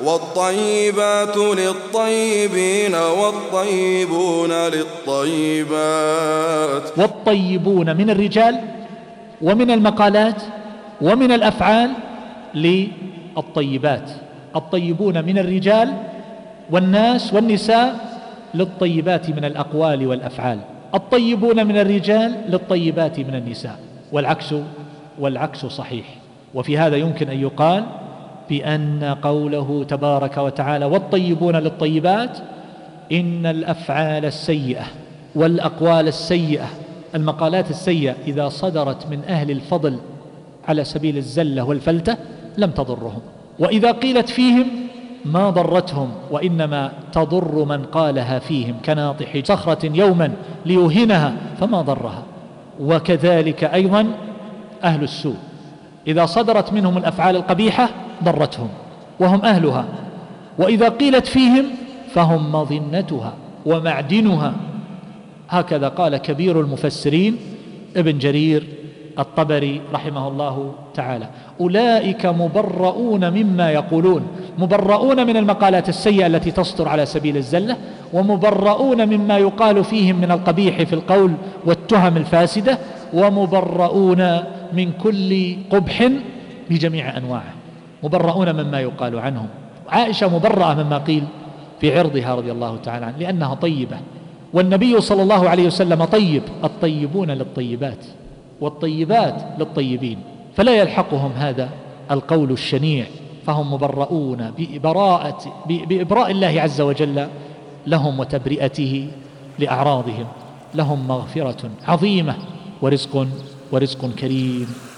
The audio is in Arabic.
والطيبات للطيبين والطيبون للطيبات. والطيبون من الرجال ومن المقالات ومن الأفعال للطيبات. الطيبون من الرجال والناس والنساء للطيبات من الأقوال والأفعال. الطيبون من الرجال للطيبات من النساء. والعكس والعكس صحيح. وفي هذا يمكن أن يقال بأن قوله تبارك وتعالى والطيبون للطيبات إن الأفعال السيئة والأقوال السيئة المقالات السيئة إذا صدرت من أهل الفضل على سبيل الزلة والفلتة لم تضرهم. وإذا قيلت فيهم ما ضرتهم وإنما تضر من قالها فيهم كناطح صخرة يوما ليوهنها فما ضرها. وكذلك أيضا أهل السوء إذا صدرت منهم الأفعال القبيحة ضرتهم وهم أهلها وإذا قيلت فيهم فهم مظنتها ومعدنها. هكذا قال كبير المفسرين ابن جرير الطبري رحمه الله تعالى أولئك مبرؤون مما يقولون مبرؤون من المقالات السيئة التي تصدر على سبيل الزلة ومبرؤون مما يقال فيهم من القبيح في القول والتهم الفاسدة ومبرؤون من كل قبح بجميع أنواعه. مبرؤون مما يقال عنهم. عائشة مبرأة مما قيل في عرضها رضي الله تعالى عنه لأنها طيبة. والنبي صلى الله عليه وسلم طيب الطيبون للطيبات والطيبات للطيبين. فلا يلحقهم هذا القول الشنيع فهم مبرؤون ببراءة بإبراء الله عز وجل لهم وتبرئته لأعراضهم. لهم مغفرة عظيمة ورزق ورزق كريم.